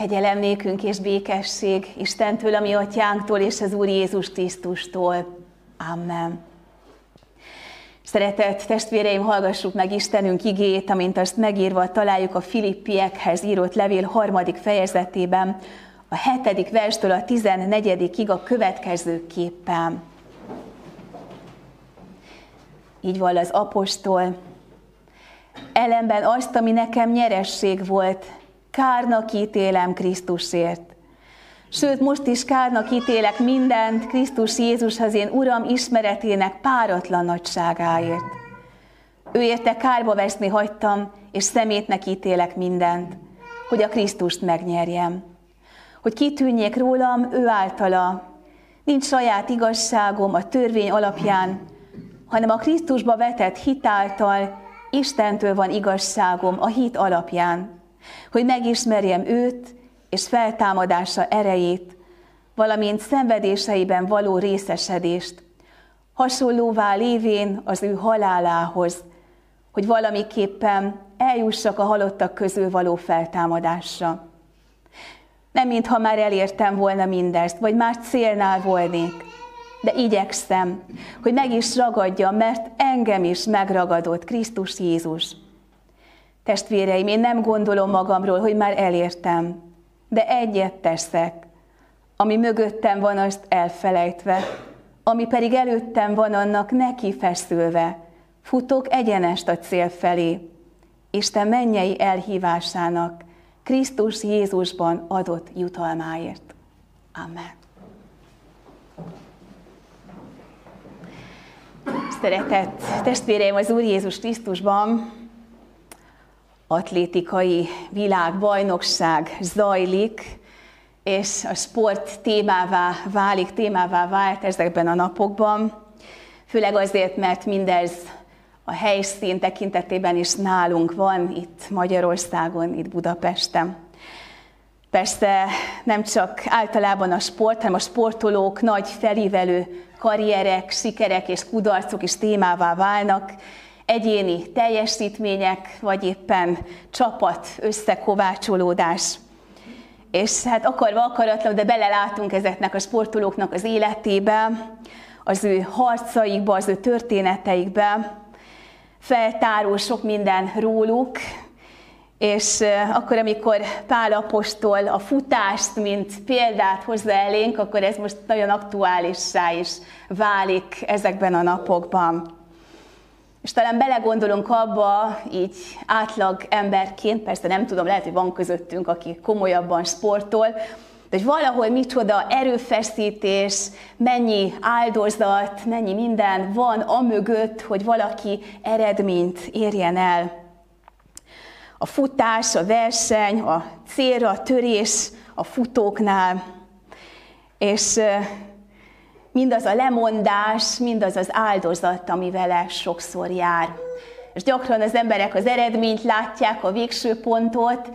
Kegyelem nékünk és békesség Istentől, ami atyánktól és az Úr Jézus Krisztustól. Amen. Szeretett testvéreim, hallgassuk meg Istenünk igét, amint azt megírva találjuk a Filippiekhez írott levél harmadik fejezetében, a hetedik verstől a tizennegyedikig a következő képpen. Így van az apostol. Ellenben azt, ami nekem nyeresség volt, kárnak ítélem Krisztusért. Sőt, most is kárnak ítélek mindent Krisztus Jézus az én Uram ismeretének páratlan nagyságáért. Ő érte kárba veszni hagytam, és szemétnek ítélek mindent, hogy a Krisztust megnyerjem. Hogy kitűnjék rólam ő általa. Nincs saját igazságom a törvény alapján, hanem a Krisztusba vetett hitáltal Istentől van igazságom a hit alapján hogy megismerjem őt és feltámadása erejét, valamint szenvedéseiben való részesedést, hasonlóvá lévén az ő halálához, hogy valamiképpen eljussak a halottak közül való feltámadásra. Nem mintha már elértem volna mindezt, vagy már célnál volnék, de igyekszem, hogy meg is ragadja, mert engem is megragadott Krisztus Jézus. Testvéreim, én nem gondolom magamról, hogy már elértem, de egyet teszek, ami mögöttem van, azt elfelejtve, ami pedig előttem van, annak neki feszülve, futok egyenest a cél felé, Isten mennyei elhívásának, Krisztus Jézusban adott jutalmáért. Amen. Szeretett testvéreim az Úr Jézus Krisztusban, atlétikai világbajnokság zajlik, és a sport témává válik, témává vált ezekben a napokban, főleg azért, mert mindez a helyszín tekintetében is nálunk van, itt Magyarországon, itt Budapesten. Persze nem csak általában a sport, hanem a sportolók nagy felívelő karrierek, sikerek és kudarcok is témává válnak, egyéni teljesítmények, vagy éppen csapat összekovácsolódás. És hát akarva akaratlan, de belelátunk ezeknek a sportolóknak az életébe, az ő harcaikba, az ő történeteikbe, feltárul sok minden róluk, és akkor, amikor Pál apostol a futást, mint példát hozza elénk, akkor ez most nagyon aktuálissá is válik ezekben a napokban. És talán belegondolunk abba, így átlag emberként, persze nem tudom, lehet, hogy van közöttünk, aki komolyabban sportol, de hogy valahol micsoda erőfeszítés, mennyi áldozat, mennyi minden van amögött, hogy valaki eredményt érjen el. A futás, a verseny, a célra, a törés a futóknál. És mindaz a lemondás, mindaz az áldozat, ami vele sokszor jár. És gyakran az emberek az eredményt látják, a végső pontot,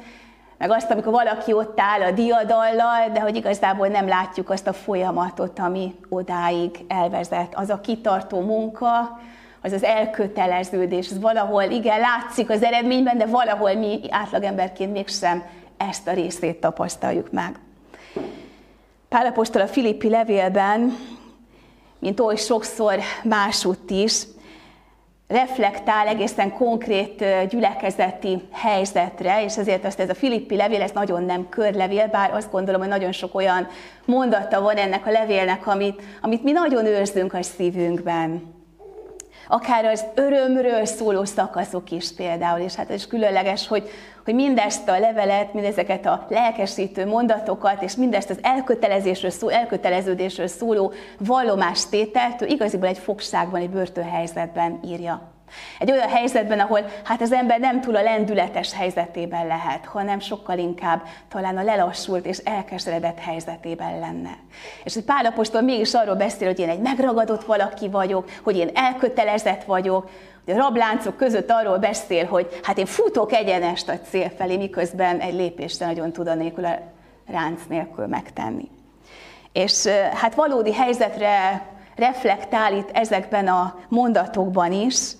meg azt, amikor valaki ott áll a diadallal, de hogy igazából nem látjuk azt a folyamatot, ami odáig elvezet. Az a kitartó munka, az az elköteleződés, az valahol, igen, látszik az eredményben, de valahol mi átlagemberként mégsem ezt a részét tapasztaljuk meg. Pálapostól a Filippi levélben mint oly sokszor másutt is, reflektál egészen konkrét gyülekezeti helyzetre, és ezért azt ez a Filippi levél, ez nagyon nem körlevél, bár azt gondolom, hogy nagyon sok olyan mondata van ennek a levélnek, amit, amit mi nagyon őrzünk a szívünkben akár az örömről szóló szakaszok is például, és hát ez is különleges, hogy, hogy mindezt a levelet, mindezeket a lelkesítő mondatokat, és mindezt az elkötelezésről szó, elköteleződésről szóló vallomástételt, ő igaziból egy fogságban, egy börtönhelyzetben írja. Egy olyan helyzetben, ahol hát az ember nem túl a lendületes helyzetében lehet, hanem sokkal inkább talán a lelassult és elkeseredett helyzetében lenne. És hogy Pál apostol mégis arról beszél, hogy én egy megragadott valaki vagyok, hogy én elkötelezett vagyok, hogy a rabláncok között arról beszél, hogy hát én futok egyenest a cél felé, miközben egy lépést nagyon tud a nélkül a ránc nélkül megtenni. És hát valódi helyzetre reflektál itt ezekben a mondatokban is,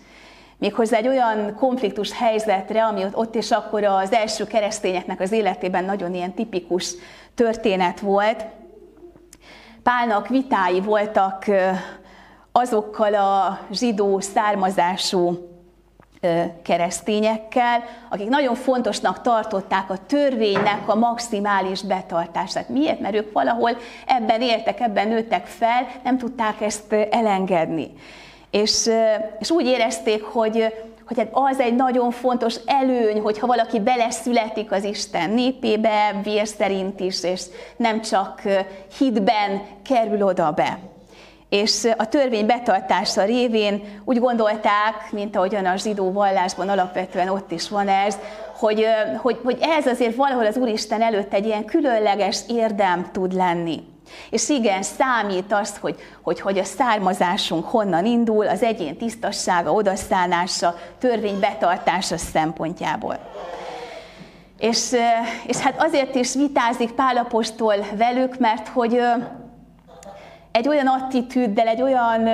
Méghozzá egy olyan konfliktus helyzetre, ami ott és akkor az első keresztényeknek az életében nagyon ilyen tipikus történet volt. Pálnak vitái voltak azokkal a zsidó származású keresztényekkel, akik nagyon fontosnak tartották a törvénynek a maximális betartását. Miért? Mert ők valahol ebben éltek, ebben nőttek fel, nem tudták ezt elengedni. És, és úgy érezték, hogy, hogy hát az egy nagyon fontos előny, hogyha valaki beleszületik az Isten népébe, vér szerint is, és nem csak hitben kerül oda be és a törvény betartása révén úgy gondolták, mint ahogyan a zsidó vallásban alapvetően ott is van ez, hogy, hogy, hogy ez azért valahol az Úristen előtt egy ilyen különleges érdem tud lenni. És igen, számít az, hogy, hogy, hogy a származásunk honnan indul, az egyén tisztassága, odaszállása, törvény betartása szempontjából. És, és hát azért is vitázik Pálapostól velük, mert hogy egy olyan attitűddel, egy olyan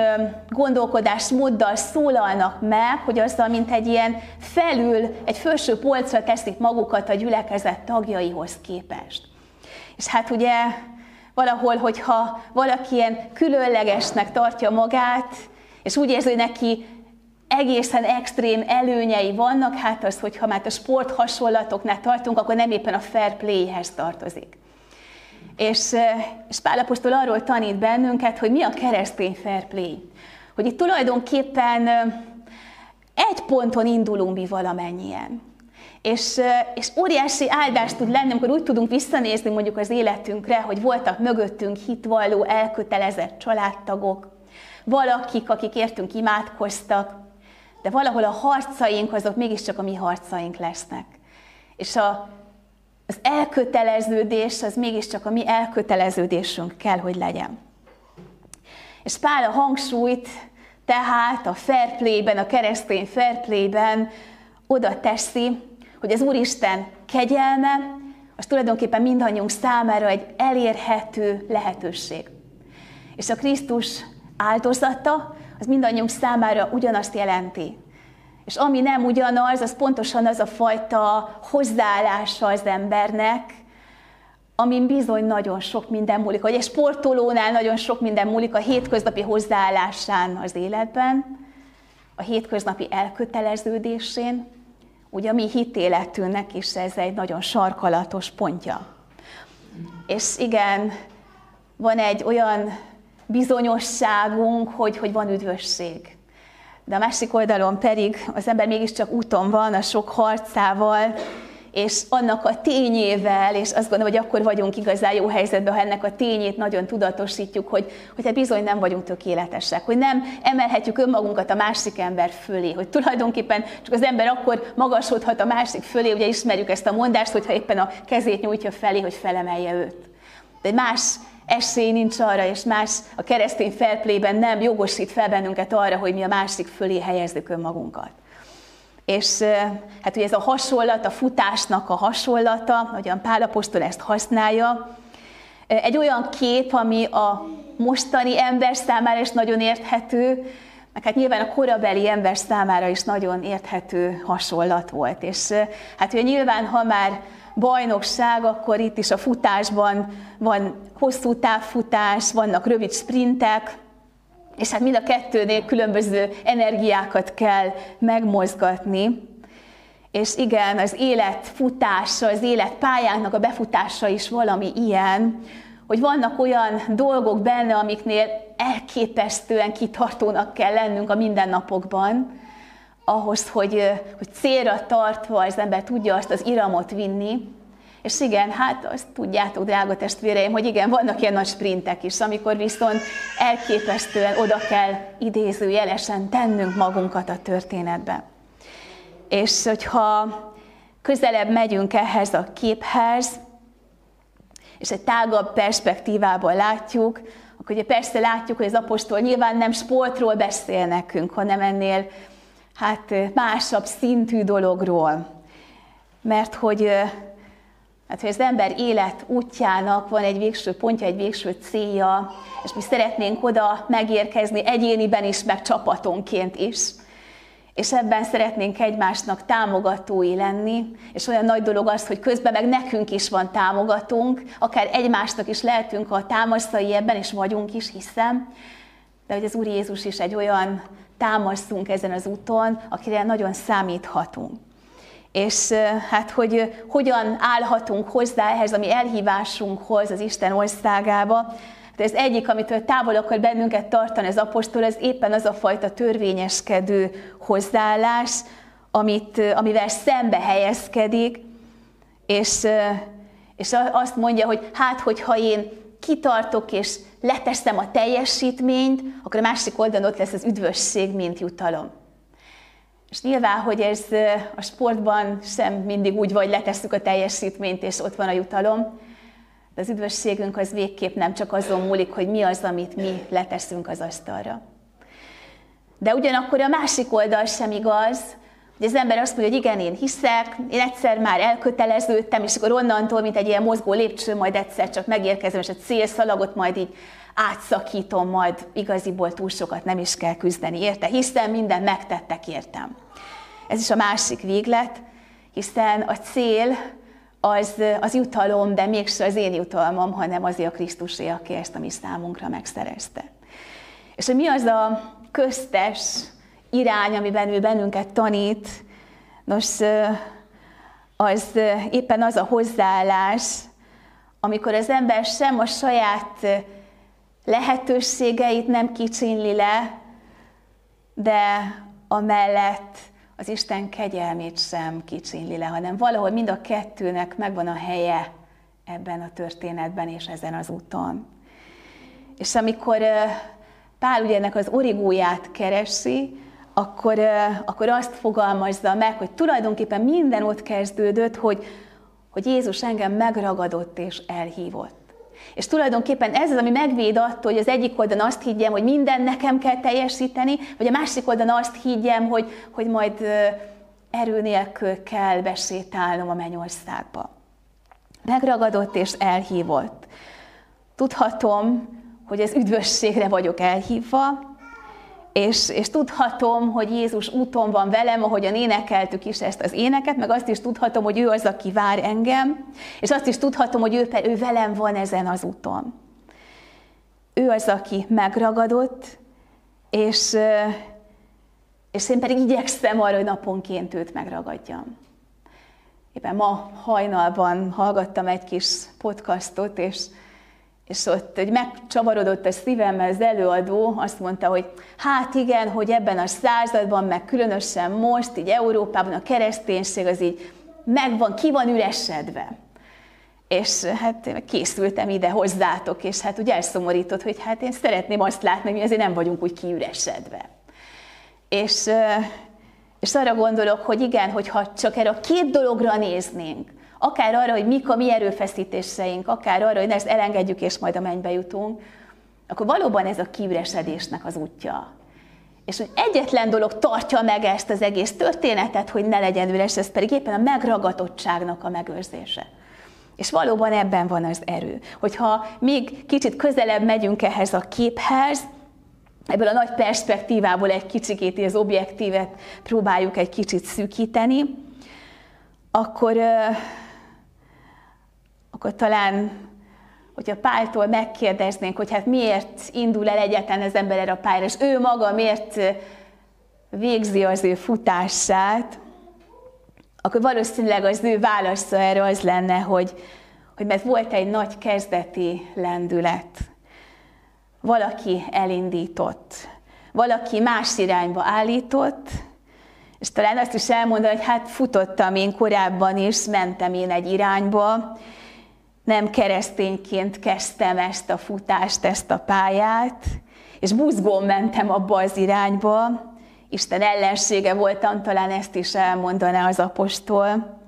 gondolkodásmóddal szólalnak meg, hogy azzal, mint egy ilyen felül, egy felső polcra teszik magukat a gyülekezet tagjaihoz képest. És hát ugye valahol, hogyha valaki ilyen különlegesnek tartja magát, és úgy érzi, hogy neki egészen extrém előnyei vannak, hát az, hogyha már a sport hasonlatoknál tartunk, akkor nem éppen a fair play-hez tartozik. És, és Pálapostól arról tanít bennünket, hogy mi a keresztény fair play. Hogy itt tulajdonképpen egy ponton indulunk mi valamennyien. És, és óriási áldást tud lenni, amikor úgy tudunk visszanézni mondjuk az életünkre, hogy voltak mögöttünk hitvalló, elkötelezett családtagok, valakik, akik értünk imádkoztak, de valahol a harcaink azok mégiscsak a mi harcaink lesznek. És a az elköteleződés az mégiscsak a mi elköteleződésünk kell, hogy legyen. És Pál a hangsúlyt tehát a fair play-ben, a keresztény fair play-ben oda teszi, hogy az Úristen kegyelme, az tulajdonképpen mindannyiunk számára egy elérhető lehetőség. És a Krisztus áldozata, az mindannyiunk számára ugyanazt jelenti, és ami nem ugyanaz, az pontosan az a fajta hozzáállása az embernek, amin bizony nagyon sok minden múlik. Hogy egy sportolónál nagyon sok minden múlik a hétköznapi hozzáállásán az életben, a hétköznapi elköteleződésén, ugye a mi hitéletünknek is ez egy nagyon sarkalatos pontja. És igen, van egy olyan bizonyosságunk, hogy, hogy van üdvösség de a másik oldalon pedig az ember mégiscsak úton van a sok harcával, és annak a tényével, és azt gondolom, hogy akkor vagyunk igazán jó helyzetben, ha ennek a tényét nagyon tudatosítjuk, hogy, hogy hát bizony nem vagyunk tökéletesek, hogy nem emelhetjük önmagunkat a másik ember fölé, hogy tulajdonképpen csak az ember akkor magasodhat a másik fölé, ugye ismerjük ezt a mondást, hogyha éppen a kezét nyújtja felé, hogy felemelje őt. De más esély nincs arra, és más a keresztény felplében nem jogosít fel bennünket arra, hogy mi a másik fölé helyezzük önmagunkat. És hát ugye ez a hasonlat, a futásnak a hasonlata, ahogyan Pálapostól ezt használja, egy olyan kép, ami a mostani ember számára is nagyon érthető, meg hát nyilván a korabeli ember számára is nagyon érthető hasonlat volt. És hát ugye nyilván, ha már bajnokság, akkor itt is a futásban van hosszú távfutás, vannak rövid sprintek, és hát mind a kettőnél különböző energiákat kell megmozgatni. És igen, az élet futása, az élet pályának a befutása is valami ilyen, hogy vannak olyan dolgok benne, amiknél elképesztően kitartónak kell lennünk a mindennapokban, ahhoz, hogy, hogy célra tartva az ember tudja azt az iramot vinni, és igen, hát azt tudjátok, drága testvéreim, hogy igen, vannak ilyen nagy sprintek is, amikor viszont elképesztően oda kell idézőjelesen tennünk magunkat a történetbe. És hogyha közelebb megyünk ehhez a képhez, és egy tágabb perspektívából látjuk, akkor ugye persze látjuk, hogy az apostol nyilván nem sportról beszél nekünk, hanem ennél hát másabb szintű dologról. Mert hogy Hát, hogy az ember élet útjának van egy végső pontja, egy végső célja, és mi szeretnénk oda megérkezni egyéniben is, meg csapatonként is. és ebben szeretnénk egymásnak támogatói lenni, és olyan nagy dolog az, hogy közben meg nekünk is van támogatónk, akár egymásnak is lehetünk a támaszai ebben, és vagyunk is, hiszem, de hogy az Úr Jézus is egy olyan támaszunk ezen az úton, akire nagyon számíthatunk. És hát, hogy hogyan állhatunk hozzá ehhez a mi elhívásunkhoz az Isten országába, de ez egyik, amitől távol akar bennünket tartani az apostol, az éppen az a fajta törvényeskedő hozzáállás, amit, amivel szembe helyezkedik, és, és azt mondja, hogy hát, hogyha én kitartok és leteszem a teljesítményt, akkor a másik oldalon ott lesz az üdvösség, mint jutalom. És nyilván, hogy ez a sportban sem mindig úgy vagy, letesszük a teljesítményt, és ott van a jutalom, de az üdvösségünk az végképp nem csak azon múlik, hogy mi az, amit mi leteszünk az asztalra. De ugyanakkor a másik oldal sem igaz, hogy az ember azt mondja, hogy igen, én hiszek, én egyszer már elköteleződtem, és akkor onnantól, mint egy ilyen mozgó lépcső, majd egyszer csak megérkezem, és a célszalagot majd így átszakítom, majd igaziból túl sokat nem is kell küzdeni érte, hiszen minden megtettek értem. Ez is a másik véglet, hiszen a cél az, az jutalom, de mégsem az én jutalmam, hanem azért a Krisztusé, aki ezt a mi számunkra megszerezte. És hogy mi az a köztes irány, amiben ő bennünket tanít, nos, az éppen az a hozzáállás, amikor az ember sem a saját lehetőségeit nem kicsinli le, de amellett az Isten kegyelmét sem kicsinli le, hanem valahol mind a kettőnek megvan a helye ebben a történetben és ezen az úton. És amikor Pál ugye ennek az origóját keresi, akkor, akkor azt fogalmazza meg, hogy tulajdonképpen minden ott kezdődött, hogy, hogy Jézus engem megragadott és elhívott. És tulajdonképpen ez az, ami megvéd attól, hogy az egyik oldalon azt higgyem, hogy minden nekem kell teljesíteni, vagy a másik oldalon azt higgyem, hogy, hogy majd erő nélkül kell besétálnom a mennyországba. Megragadott és elhívott. Tudhatom, hogy az üdvösségre vagyok elhívva, és, és tudhatom, hogy Jézus úton van velem, ahogyan énekeltük is ezt az éneket, meg azt is tudhatom, hogy ő az, aki vár engem, és azt is tudhatom, hogy ő, ő velem van ezen az úton. Ő az, aki megragadott, és, és én pedig igyekszem arra, hogy naponként őt megragadjam. Éppen ma hajnalban hallgattam egy kis podcastot, és és ott hogy megcsavarodott a szívem, az előadó azt mondta, hogy hát igen, hogy ebben a században, meg különösen most, így Európában a kereszténység az így megvan, ki van üresedve. És hát készültem ide hozzátok, és hát úgy elszomorított, hogy hát én szeretném azt látni, hogy mi azért nem vagyunk úgy kiüresedve. És, és arra gondolok, hogy igen, hogyha csak erre a két dologra néznénk, akár arra, hogy mik a mi erőfeszítéseink, akár arra, hogy ezt elengedjük, és majd a mennybe jutunk, akkor valóban ez a kiüresedésnek az útja. És hogy egyetlen dolog tartja meg ezt az egész történetet, hogy ne legyen üres, ez pedig éppen a megragadottságnak a megőrzése. És valóban ebben van az erő. Hogyha még kicsit közelebb megyünk ehhez a képhez, ebből a nagy perspektívából egy kicsikét az objektívet próbáljuk egy kicsit szűkíteni, akkor akkor talán, hogyha Páltól megkérdeznénk, hogy hát miért indul el egyetlen az ember erre a pályára, és ő maga miért végzi az ő futását, akkor valószínűleg az ő válasza erre az lenne, hogy, hogy mert volt egy nagy kezdeti lendület. Valaki elindított, valaki más irányba állított, és talán azt is elmondani, hogy hát futottam én korábban is, mentem én egy irányba, nem keresztényként kezdtem ezt a futást, ezt a pályát, és buzgón mentem abba az irányba. Isten ellensége voltam, talán ezt is elmondaná az apostol.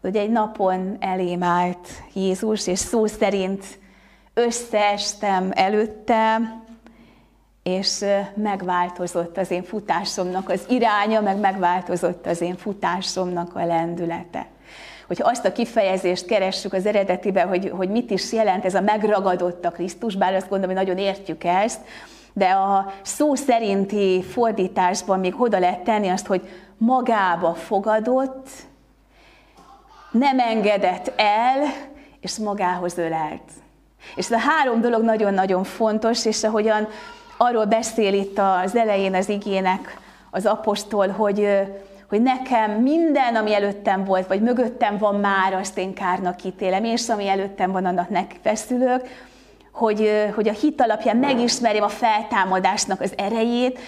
Hogy egy napon elém állt Jézus, és szó szerint összeestem előtte, és megváltozott az én futásomnak az iránya, meg megváltozott az én futásomnak a lendülete hogyha azt a kifejezést keressük az eredetiben, hogy, hogy mit is jelent ez a megragadott a Krisztus, bár azt gondolom, hogy nagyon értjük ezt, De a szó szerinti fordításban még oda lehet tenni azt, hogy magába fogadott, nem engedett el, és magához ölelt. És ez a három dolog nagyon-nagyon fontos, és ahogyan arról beszél itt az elején az igének az apostol, hogy, hogy nekem minden, ami előttem volt, vagy mögöttem van már, azt én kárnak ítélem, és ami előttem van, annak feszülök, hogy, hogy a hit alapján megismerjem a feltámadásnak az erejét,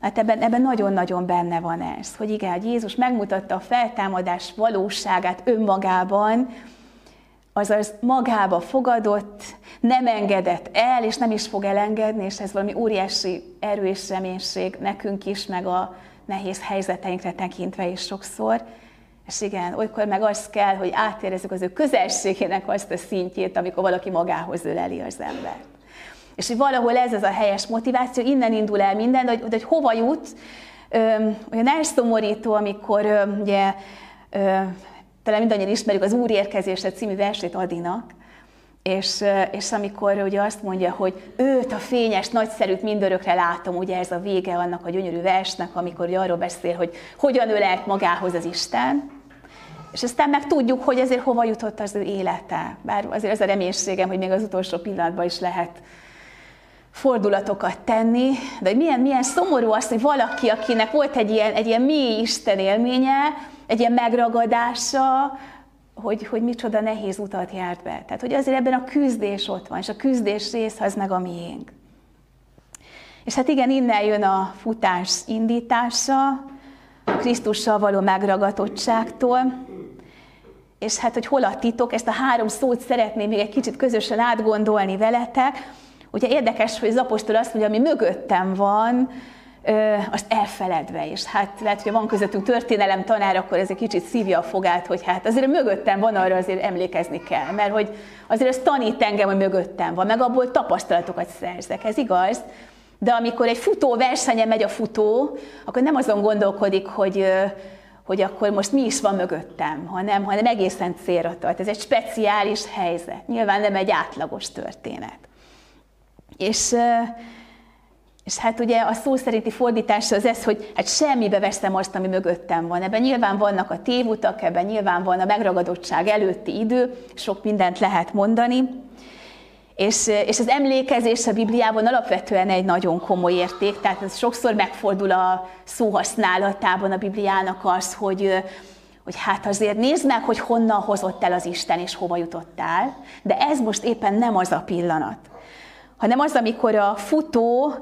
Hát ebben, ebben nagyon-nagyon benne van ez, hogy igen, hogy Jézus megmutatta a feltámadás valóságát önmagában, azaz magába fogadott, nem engedett el, és nem is fog elengedni, és ez valami óriási erő és reménység nekünk is, meg a nehéz helyzeteinkre tekintve is sokszor. És igen, olykor meg az kell, hogy áttérezzük az ő közelségének azt a szintjét, amikor valaki magához öleli az embert. És hogy valahol ez az a helyes motiváció, innen indul el minden, de hogy, hogy hova jut, ö, olyan elszomorító, amikor ö, ugye ö, talán mindannyian ismerjük az Úr érkezése című versét Adinak, és, és amikor ugye azt mondja, hogy őt, a fényes, nagyszerűt mindörökre látom, ugye ez a vége annak a gyönyörű versnek, amikor ugye arról beszél, hogy hogyan ölelt magához az Isten, és aztán meg tudjuk, hogy ezért hova jutott az ő élete. Bár azért az a reménységem, hogy még az utolsó pillanatban is lehet fordulatokat tenni, de hogy milyen, milyen szomorú az, hogy valaki, akinek volt egy ilyen, egy ilyen mély Isten élménye, egy ilyen megragadása, hogy, hogy micsoda nehéz utat járt be. Tehát, hogy azért ebben a küzdés ott van, és a küzdés rész az meg a miénk. És hát igen, innen jön a futás indítása, a Krisztussal való megragadottságtól, és hát, hogy hol a titok, ezt a három szót szeretném még egy kicsit közösen átgondolni veletek. Ugye érdekes, hogy az apostol azt mondja, ami mögöttem van, azt elfeledve is. Hát lehet, hogy van közöttünk történelem tanár, akkor ez egy kicsit szívja a fogát, hogy hát azért mögöttem van, arra azért emlékezni kell, mert hogy azért ez tanít engem, hogy mögöttem van, meg abból tapasztalatokat szerzek, ez igaz. De amikor egy futó versenyen megy a futó, akkor nem azon gondolkodik, hogy, hogy akkor most mi is van mögöttem, hanem, hanem egészen célra tart. Ez egy speciális helyzet. Nyilván nem egy átlagos történet. És és hát ugye a szó szerinti fordítás az ez, hogy hát semmibe veszem azt, ami mögöttem van. Ebben nyilván vannak a tévutak, ebben nyilván van a megragadottság előtti idő, sok mindent lehet mondani. És, és az emlékezés a Bibliában alapvetően egy nagyon komoly érték, tehát ez sokszor megfordul a szóhasználatában a Bibliának az, hogy, hogy hát azért nézd meg, hogy honnan hozott el az Isten, és hova jutottál, de ez most éppen nem az a pillanat, hanem az, amikor a futó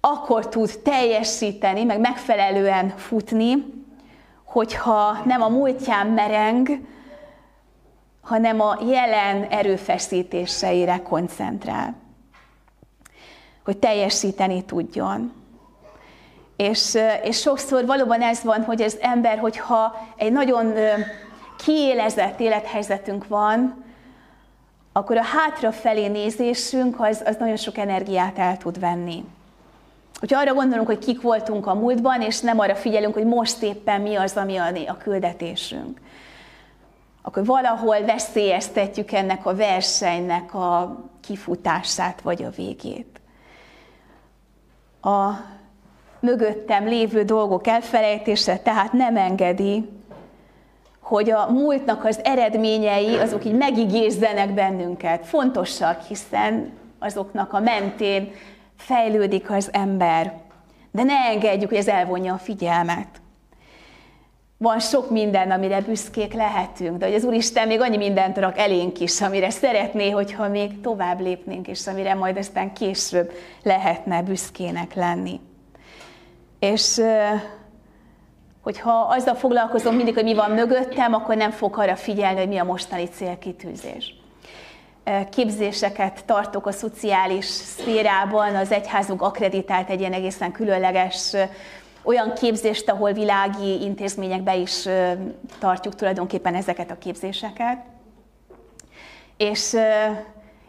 akkor tud teljesíteni, meg megfelelően futni, hogyha nem a múltján mereng, hanem a jelen erőfeszítéseire koncentrál. Hogy teljesíteni tudjon. És, és sokszor valóban ez van, hogy az ember, hogyha egy nagyon kiélezett élethelyzetünk van, akkor a hátrafelé nézésünk az, az nagyon sok energiát el tud venni. Hogyha arra gondolunk, hogy kik voltunk a múltban, és nem arra figyelünk, hogy most éppen mi az, ami a küldetésünk, akkor valahol veszélyeztetjük ennek a versenynek a kifutását vagy a végét. A mögöttem lévő dolgok elfelejtése tehát nem engedi, hogy a múltnak az eredményei azok így megigézzenek bennünket. Fontosak, hiszen azoknak a mentén fejlődik az ember, de ne engedjük, hogy ez elvonja a figyelmet. Van sok minden, amire büszkék lehetünk, de hogy az Úristen még annyi mindent rak elénk is, amire szeretné, hogyha még tovább lépnénk, és amire majd aztán később lehetne büszkének lenni. És hogyha azzal foglalkozom mindig, hogy mi van mögöttem, akkor nem fog arra figyelni, hogy mi a mostani célkitűzés képzéseket tartok a szociális szférában, az egyházunk akreditált egy ilyen egészen különleges olyan képzést, ahol világi intézményekbe is tartjuk tulajdonképpen ezeket a képzéseket. És,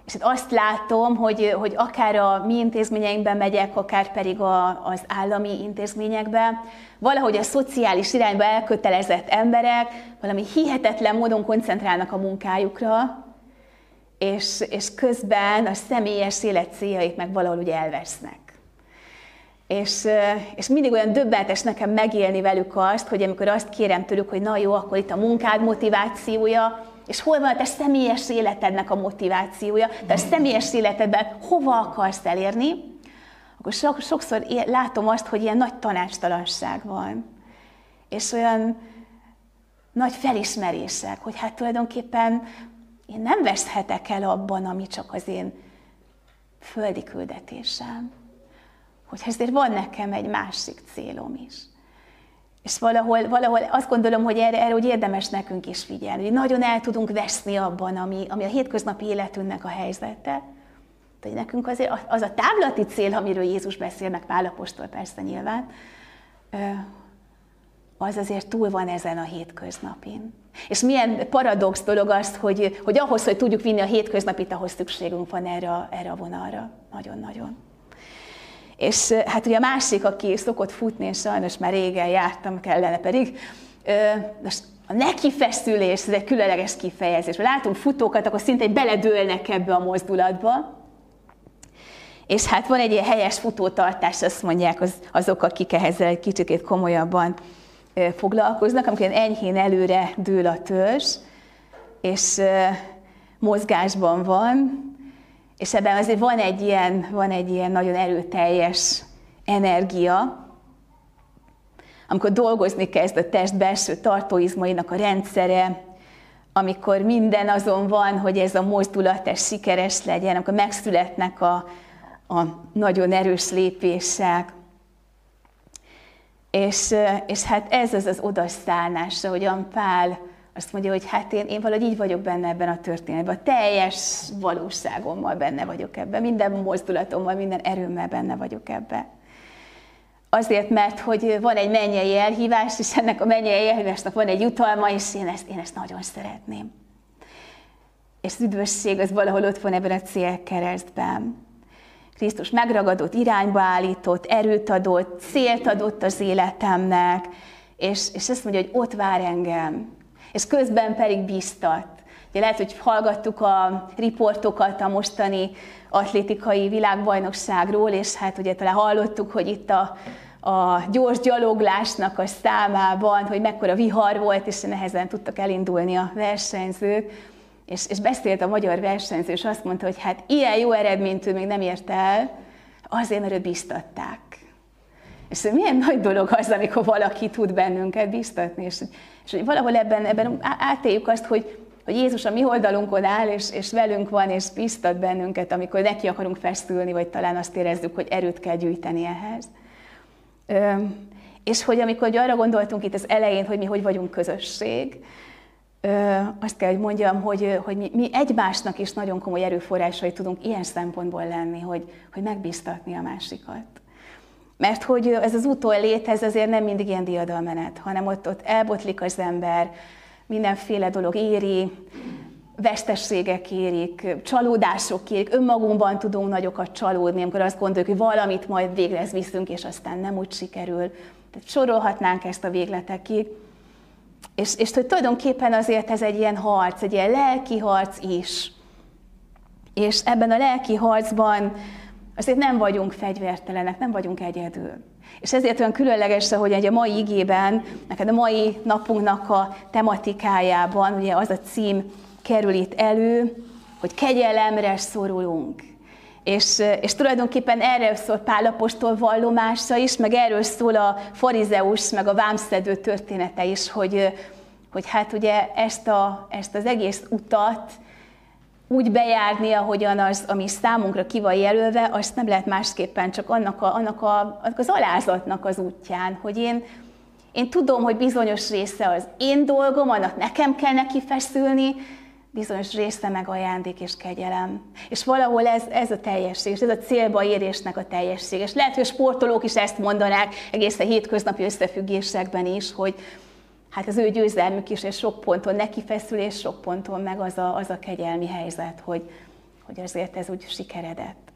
és hát azt látom, hogy, hogy akár a mi intézményeinkben megyek, akár pedig a, az állami intézményekben, valahogy a szociális irányba elkötelezett emberek valami hihetetlen módon koncentrálnak a munkájukra, és, és közben a személyes élet céljaik meg valahol ugye elvesznek. És, és mindig olyan döbbenetes nekem megélni velük azt, hogy amikor azt kérem tőlük, hogy na jó, akkor itt a munkád motivációja, és hol van a te személyes életednek a motivációja, te a személyes életedben hova akarsz elérni, akkor sokszor látom azt, hogy ilyen nagy tanácstalanság van. És olyan nagy felismerések, hogy hát tulajdonképpen én nem veszhetek el abban, ami csak az én földi küldetésem. Hogy ezért van nekem egy másik célom is. És valahol, valahol azt gondolom, hogy erre, erre hogy érdemes nekünk is figyelni, hogy nagyon el tudunk veszni abban, ami, ami a hétköznapi életünknek a helyzete. hogy nekünk azért az a távlati cél, amiről Jézus beszél, meg Pálapostól persze nyilván, az azért túl van ezen a hétköznapin. És milyen paradox dolog az, hogy, hogy ahhoz, hogy tudjuk vinni a hétköznapit, ahhoz szükségünk van erre, a, erre a vonalra. Nagyon-nagyon. És hát ugye a másik, aki szokott futni, és sajnos már régen jártam, kellene pedig, most a nekifeszülés, ez egy különleges kifejezés. Ha látunk futókat, akkor szinte beledőlnek ebbe a mozdulatba. És hát van egy ilyen helyes futótartás, azt mondják az, azok, akik ehhez egy kicsit komolyabban foglalkoznak, amikor enyhén előre dől a törzs, és mozgásban van, és ebben azért van egy ilyen, van egy ilyen nagyon erőteljes energia, amikor dolgozni kezd a test belső tartóizmainak a rendszere, amikor minden azon van, hogy ez a mozdulat ez sikeres legyen, amikor megszületnek a, a nagyon erős lépések, és, és hát ez az az odaszállás, ahogyan Pál azt mondja, hogy hát én, én valahogy így vagyok benne ebben a történetben, a teljes valóságommal benne vagyok ebben, minden mozdulatommal, minden erőmmel benne vagyok ebben. Azért, mert hogy van egy mennyei elhívás, és ennek a mennyei elhívásnak van egy jutalma, és én ezt, én ezt nagyon szeretném. És az üdvösség az valahol ott van ebben a célkeresztben. Krisztus megragadott, irányba állított, erőt adott, célt adott az életemnek, és, és azt mondja, hogy ott vár engem, és közben pedig biztat. Ugye lehet, hogy hallgattuk a riportokat a mostani atlétikai világbajnokságról, és hát ugye talán hallottuk, hogy itt a, a gyors gyaloglásnak a számában, hogy mekkora vihar volt, és nehezen tudtak elindulni a versenyzők és, és beszélt a magyar versenyző, és azt mondta, hogy hát ilyen jó eredményt ő még nem ért el, azért, mert őt biztatták. És milyen nagy dolog az, amikor valaki tud bennünket biztatni, és, és hogy valahol ebben, ebben átéljük azt, hogy, hogy Jézus a mi oldalunkon áll, és, és velünk van, és biztat bennünket, amikor neki akarunk feszülni, vagy talán azt érezzük, hogy erőt kell gyűjteni ehhez. Ö, és hogy amikor arra gondoltunk itt az elején, hogy mi hogy vagyunk közösség, azt kell, hogy mondjam, hogy, hogy mi, mi egymásnak is nagyon komoly erőforrásai tudunk ilyen szempontból lenni, hogy, hogy megbíztatni a másikat. Mert hogy ez az úton létez azért nem mindig ilyen diadalmenet, hanem ott, ott elbotlik az ember, mindenféle dolog éri, vesztességek érik, csalódások érik, önmagunkban tudunk nagyokat csalódni, amikor azt gondoljuk, hogy valamit majd végre viszünk, és aztán nem úgy sikerül. Tehát sorolhatnánk ezt a végletekig. És, és hogy tulajdonképpen azért ez egy ilyen harc, egy ilyen lelki harc is. És ebben a lelki harcban azért nem vagyunk fegyvertelenek, nem vagyunk egyedül. És ezért olyan különleges, hogy egy a mai igében, neked a mai napunknak a tematikájában, ugye az a cím kerül itt elő, hogy kegyelemre szorulunk. És, és tulajdonképpen erről szól Pálapostól vallomása is, meg erről szól a farizeus, meg a vámszedő története is, hogy, hogy hát ugye ezt, a, ezt az egész utat úgy bejárni, ahogyan az, ami számunkra ki van jelölve, azt nem lehet másképpen, csak annak, a, annak, a, annak az alázatnak az útján, hogy én, én tudom, hogy bizonyos része az én dolgom, annak nekem kell neki feszülni, bizonyos része meg ajándék és kegyelem. És valahol ez, ez a teljesség, és ez a célba érésnek a teljesség. És lehet, hogy sportolók is ezt mondanák egészen hétköznapi összefüggésekben is, hogy hát az ő győzelmük is, és sok ponton neki feszül, és sok ponton meg az a, az a kegyelmi helyzet, hogy, hogy azért ez úgy sikeredett.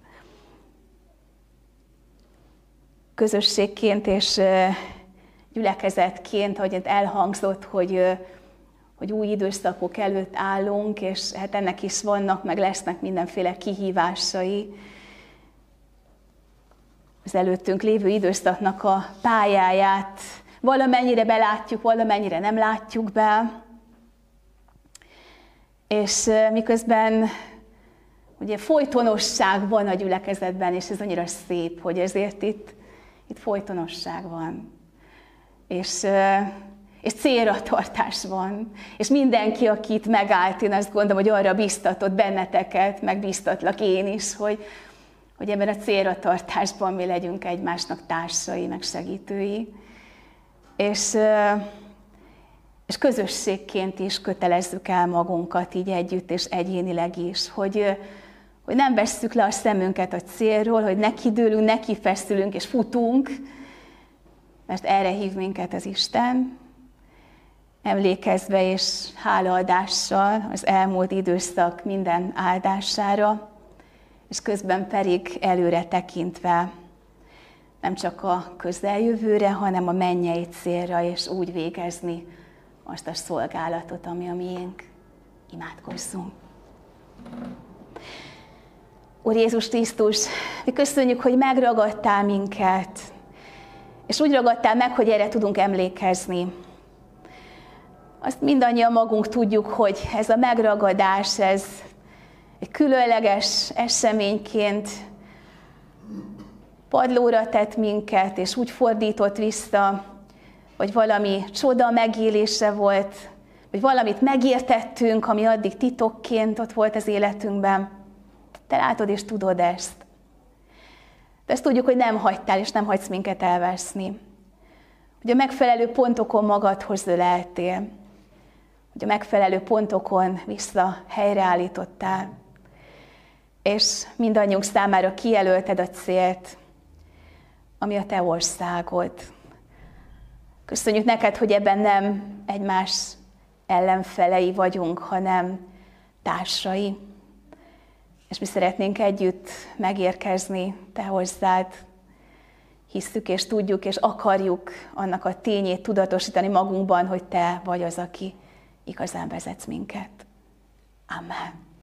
Közösségként és gyülekezetként, ahogy elhangzott, hogy hogy új időszakok előtt állunk, és hát ennek is vannak, meg lesznek mindenféle kihívásai. az előttünk lévő időszaknak a pályáját valamennyire belátjuk, valamennyire nem látjuk be. És miközben ugye folytonosság van a gyülekezetben, és ez annyira szép, hogy ezért itt, itt folytonosság van. És, és célra tartás van. És mindenki, akit megállt, én azt gondolom, hogy arra biztatott benneteket, meg biztatlak én is, hogy, hogy ebben a célra tartásban mi legyünk egymásnak társai, meg segítői. És, és közösségként is kötelezzük el magunkat így együtt és egyénileg is, hogy, hogy nem vesszük le a szemünket a célról, hogy neki dőlünk, neki feszülünk és futunk, mert erre hív minket az Isten, emlékezve és hálaadással az elmúlt időszak minden áldására, és közben pedig előre tekintve nem csak a közeljövőre, hanem a mennyei célra, és úgy végezni azt a szolgálatot, ami a miénk. Imádkozzunk. Úr Jézus Krisztus, mi köszönjük, hogy megragadtál minket, és úgy ragadtál meg, hogy erre tudunk emlékezni. Azt mindannyian magunk tudjuk, hogy ez a megragadás, ez egy különleges eseményként padlóra tett minket, és úgy fordított vissza, hogy valami csoda megélése volt, vagy valamit megértettünk, ami addig titokként ott volt az életünkben. Te látod és tudod ezt. De ezt tudjuk, hogy nem hagytál, és nem hagysz minket elveszni. Hogy a megfelelő pontokon magadhoz öleltél. Hogy a megfelelő pontokon vissza helyreállítottál. És mindannyiunk számára kijelölted a célt, ami a te országod. Köszönjük neked, hogy ebben nem egymás ellenfelei vagyunk, hanem társai. És mi szeretnénk együtt megérkezni te hozzád. Hisszük és tudjuk és akarjuk annak a tényét tudatosítani magunkban, hogy te vagy az, aki igazán vezetsz minket. Amen.